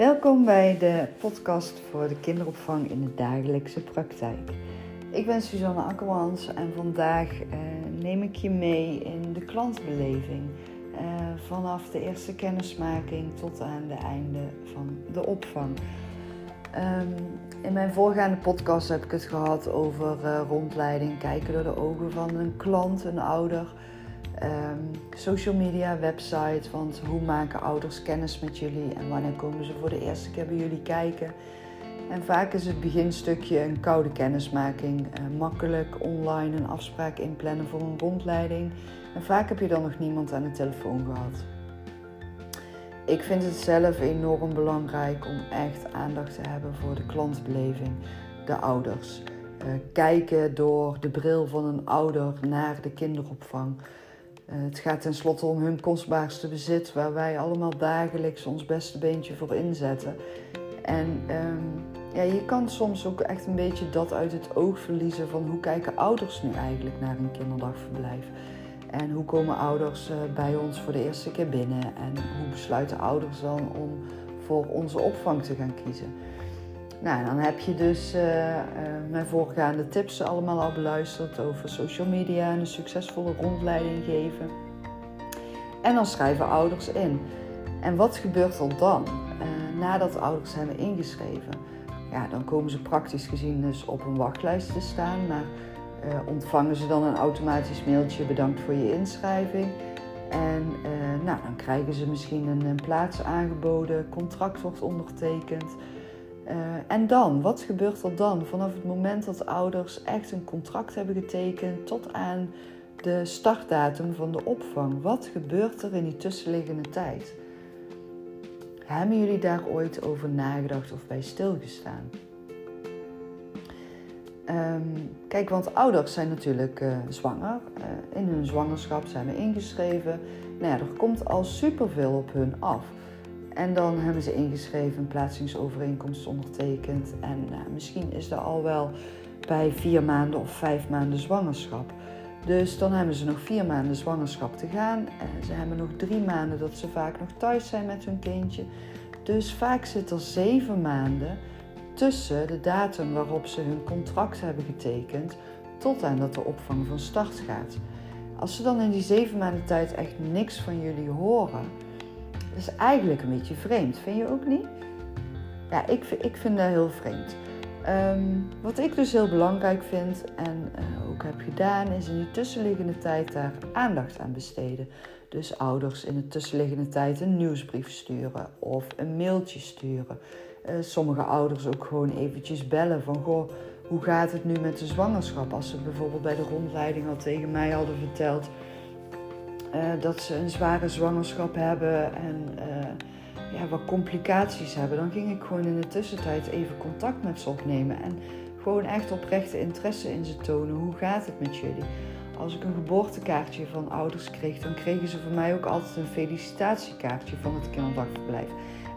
Welkom bij de podcast voor de kinderopvang in de dagelijkse praktijk. Ik ben Suzanne Akkermans en vandaag eh, neem ik je mee in de klantbeleving. Eh, vanaf de eerste kennismaking tot aan het einde van de opvang. Um, in mijn voorgaande podcast heb ik het gehad over uh, rondleiding, kijken door de ogen van een klant, een ouder. Um, social media, website, want hoe maken ouders kennis met jullie en wanneer komen ze voor de eerste keer bij jullie kijken. En vaak is het beginstukje een koude kennismaking, uh, makkelijk online een afspraak inplannen voor een rondleiding. En vaak heb je dan nog niemand aan de telefoon gehad. Ik vind het zelf enorm belangrijk om echt aandacht te hebben voor de klantbeleving, de ouders. Uh, kijken door de bril van een ouder naar de kinderopvang. Uh, het gaat tenslotte om hun kostbaarste bezit, waar wij allemaal dagelijks ons beste beentje voor inzetten. En um, ja, je kan soms ook echt een beetje dat uit het oog verliezen van hoe kijken ouders nu eigenlijk naar een kinderdagverblijf. En hoe komen ouders eh, bij ons voor de eerste keer binnen? En hoe besluiten ouders dan om voor onze opvang te gaan kiezen? Nou, dan heb je dus uh, uh, mijn voorgaande tips allemaal al beluisterd over social media en een succesvolle rondleiding geven. En dan schrijven ouders in. En wat gebeurt er dan? Uh, nadat ouders hebben ingeschreven, ja, dan komen ze praktisch gezien dus op een wachtlijst te staan. Maar ontvangen ze dan een automatisch mailtje bedankt voor je inschrijving. En nou, dan krijgen ze misschien een, plaats aangeboden, contract wordt ondertekend. Uh, en dan, wat gebeurt er dan? Vanaf het moment dat ouders echt een contract hebben getekend tot aan de startdatum van de opvang. Wat gebeurt er in die tussenliggende tijd? Hebben jullie daar ooit over nagedacht of bij stilgestaan? Um, kijk, want ouders zijn natuurlijk uh, zwanger. Uh, in hun zwangerschap zijn we ingeschreven. Nou ja, er komt al superveel op hun af. En dan hebben ze ingeschreven, een plaatsingsovereenkomst ondertekend. En uh, misschien is er al wel bij vier maanden of vijf maanden zwangerschap. Dus dan hebben ze nog vier maanden zwangerschap te gaan. ze hebben nog drie maanden dat ze vaak nog thuis zijn met hun kindje. Dus vaak zit er zeven maanden tussen de datum waarop ze hun contract hebben getekend tot aan dat de opvang van start gaat. Als ze dan in die zeven maanden tijd echt niks van jullie horen, dat is eigenlijk een beetje vreemd. Vind je ook niet? Ja, ik, ik vind dat heel vreemd. Um, wat ik dus heel belangrijk vind en uh, ook heb gedaan, is in die tussenliggende tijd daar aandacht aan besteden. Dus ouders in de tussenliggende tijd een nieuwsbrief sturen of een mailtje sturen. Uh, sommige ouders ook gewoon eventjes bellen van goh, hoe gaat het nu met de zwangerschap? Als ze bijvoorbeeld bij de rondleiding al tegen mij hadden verteld uh, dat ze een zware zwangerschap hebben en uh, ja, wat complicaties hebben, dan ging ik gewoon in de tussentijd even contact met ze opnemen en gewoon echt oprechte interesse in ze tonen. Hoe gaat het met jullie? Als ik een geboortekaartje van ouders kreeg, dan kregen ze van mij ook altijd een felicitatiekaartje van het kinderdagverblijf.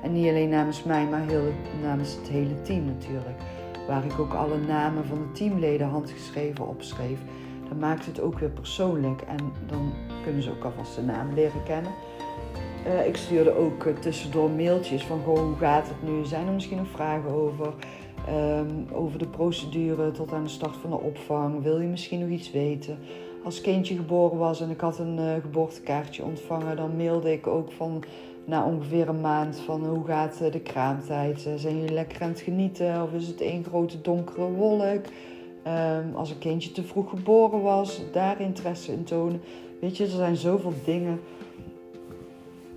En niet alleen namens mij, maar heel, namens het hele team natuurlijk. Waar ik ook alle namen van de teamleden handgeschreven opschreef. Maakt het ook weer persoonlijk en dan kunnen ze ook alvast de naam leren kennen. Uh, ik stuurde ook uh, tussendoor mailtjes van hoe gaat het nu? Zijn er misschien nog vragen over? Um, over de procedure tot aan de start van de opvang. Wil je misschien nog iets weten? Als kindje geboren was en ik had een uh, geboortekaartje ontvangen, dan mailde ik ook van na ongeveer een maand van hoe gaat de kraamtijd? Zijn jullie lekker aan het genieten of is het één grote donkere wolk? Um, als een kindje te vroeg geboren was, daar interesse in tonen. Weet je, er zijn zoveel dingen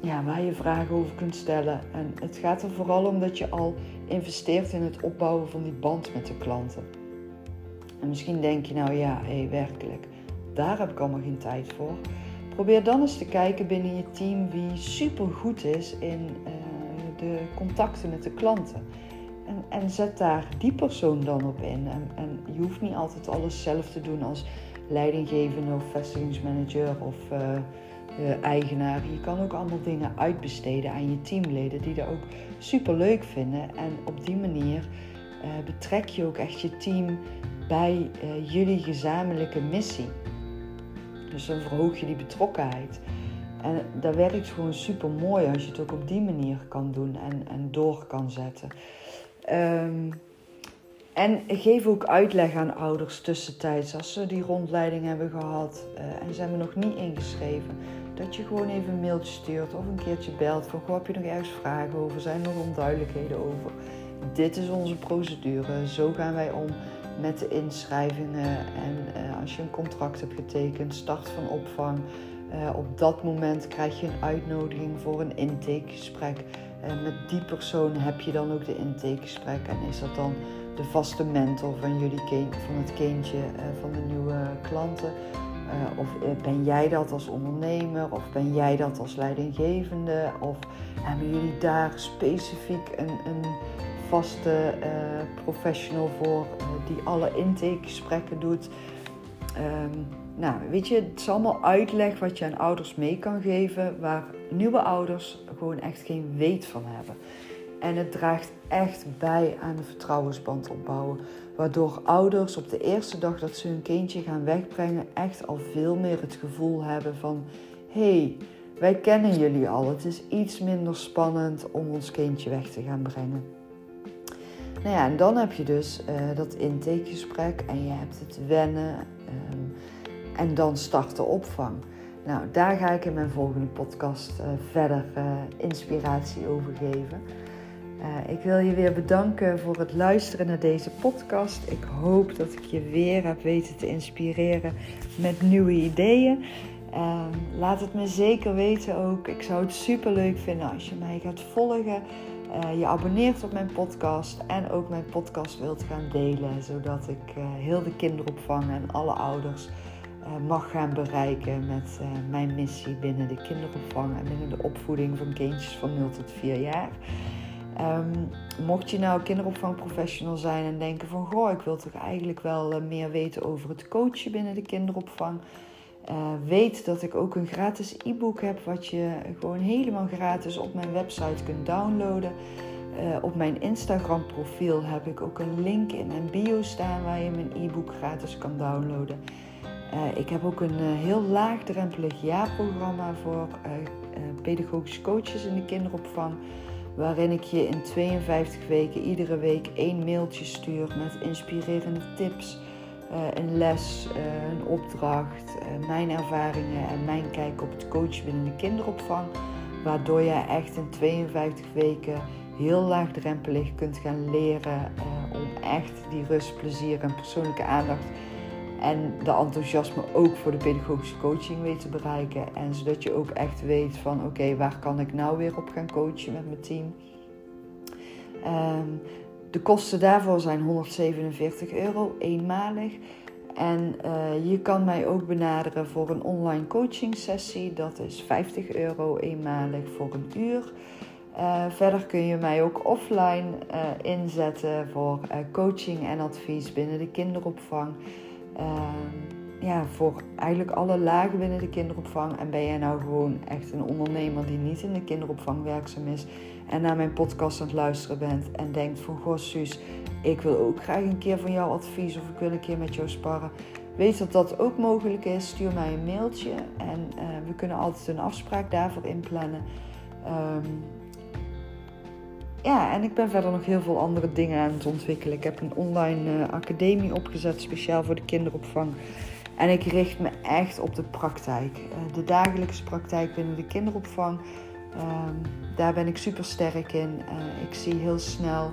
ja, waar je vragen over kunt stellen. En het gaat er vooral om dat je al investeert in het opbouwen van die band met de klanten. En misschien denk je nou ja, hé, werkelijk, daar heb ik allemaal geen tijd voor. Probeer dan eens te kijken binnen je team wie super goed is in uh, de contacten met de klanten. En, en, zet daar die persoon dan op in. En, en, je hoeft niet altijd alles zelf te doen als leidinggevende of vestigingsmanager of uh, eigenaar. Je kan ook allemaal dingen uitbesteden aan je teamleden die dat ook super leuk vinden. En op die manier uh, betrek je ook echt je team bij jullie gezamenlijke missie. Dus dan verhoog je die betrokkenheid. En dat werkt gewoon super mooi als je het ook op die manier kan doen en, en door kan zetten. Um, en geef ook uitleg aan ouders tussentijds als ze die rondleiding hebben gehad uh, en ze hebben nog niet ingeschreven. Dat je gewoon even een mailtje stuurt of een keertje belt van goh, heb je nog ergens vragen over? Zijn er nog onduidelijkheden over? Dit is onze procedure. Zo gaan wij om met de inschrijvingen. En uh, als je een contract hebt getekend, start van opvang. Uh, op dat moment krijg je een uitnodiging voor een intakegesprek. En met die persoon heb je dan ook de intakegesprek. En is dat dan de vaste mentor van, jullie van het kindje, uh, van de nieuwe klanten? Uh, of ben jij dat als ondernemer? Of ben jij dat als leidinggevende? Of hebben jullie daar specifiek een, een vaste professional voor die alle intakegesprekken doet? Um, nou, weet je, het is allemaal uitleg wat je aan ouders mee kan geven, waar nieuwe ouders gewoon echt geen weet van hebben. En het draagt echt bij aan de vertrouwensband opbouwen. Waardoor ouders op de eerste dag dat ze hun kindje gaan wegbrengen, echt al veel meer het gevoel hebben van: hey, wij kennen jullie al. Het is iets minder spannend om ons kindje weg te gaan brengen. Nou ja, en dan heb je dus uh, dat intakegesprek en je hebt het wennen. Um, en dan start de opvang. Nou, daar ga ik in mijn volgende podcast uh, verder uh, inspiratie over geven. Uh, ik wil je weer bedanken voor het luisteren naar deze podcast. Ik hoop dat ik je weer heb weten te inspireren met nieuwe ideeën. Ehm, laat het me zeker weten ook. Ik zou het super leuk vinden als je mij gaat volgen. je abonneert op mijn podcast en ook mijn podcast wilt gaan delen, zodat ik heel de kinderopvang en alle ouders mag gaan bereiken met uh, mijn missie binnen de kinderopvang en binnen de opvoeding van kindjes van 0 tot 4 jaar. Um, mocht je nou kinderopvangprofessional zijn en denken van goh, ik wil toch eigenlijk wel uh, meer weten over het coachen binnen de kinderopvang. weet dat ik ook een gratis e-book heb wat je gewoon helemaal gratis op mijn website kunt downloaden. op mijn Instagram profiel heb ik ook een link in mijn bio staan waar je mijn e-book gratis kan downloaden. Uh, ik heb ook een uh, heel laagdrempelig jaarprogramma voor uh, pedagogische coaches in de kinderopvang. Waarin ik je in 52 weken iedere week één mailtje stuur met inspirerende tips, een les, een opdracht, mijn ervaringen en mijn kijk op het coachen binnen de kinderopvang. Waardoor je echt in 52 weken heel laagdrempelig kunt gaan leren om echt die rust, plezier en persoonlijke aandacht en de enthousiasme ook voor de pedagogische coaching weet te bereiken. En zodat je ook echt weet van oké, waar kan ik nou weer op gaan coachen met mijn team. Um, de kosten daarvoor zijn 147 euro eenmalig. En uh, je kan mij ook benaderen voor een online coaching sessie. Dat is 50 euro eenmalig voor een uur. Uh, verder kun je mij ook offline uh, inzetten voor coaching en advies binnen de kinderopvang. Ehm, ja, voor eigenlijk alle lagen binnen de kinderopvang. En ben jij nou gewoon echt een ondernemer die niet in de kinderopvang werkzaam is en naar mijn podcast aan het luisteren bent en denkt van goh Suus, ik wil ook graag een keer van jou advies of ik wil een keer met jou sparren. Weet dat dat ook mogelijk is. Stuur mij een mailtje en uh, we kunnen altijd een afspraak daarvoor inplannen. Um, ja, en ik ben verder nog heel veel andere dingen aan het ontwikkelen. Ik heb een online uh, academie opgezet, speciaal voor de kinderopvang. En ik richt me echt op de praktijk. Uh, de dagelijkse praktijk binnen de kinderopvang. Uh, daar ben ik super sterk in. Uh, ik zie heel snel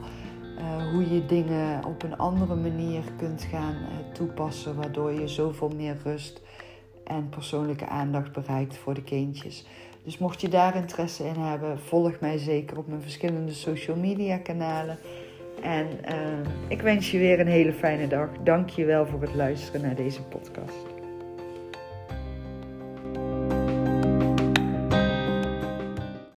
hoe je dingen op een andere manier kunt gaan toepassen. Waardoor je zoveel meer rust en persoonlijke aandacht bereikt voor de kindjes. Dus mocht je daar interesse in hebben, volg mij zeker op mijn verschillende social media kanalen. En uh, ik wens je weer een hele fijne dag. Dank je wel voor het luisteren naar deze podcast.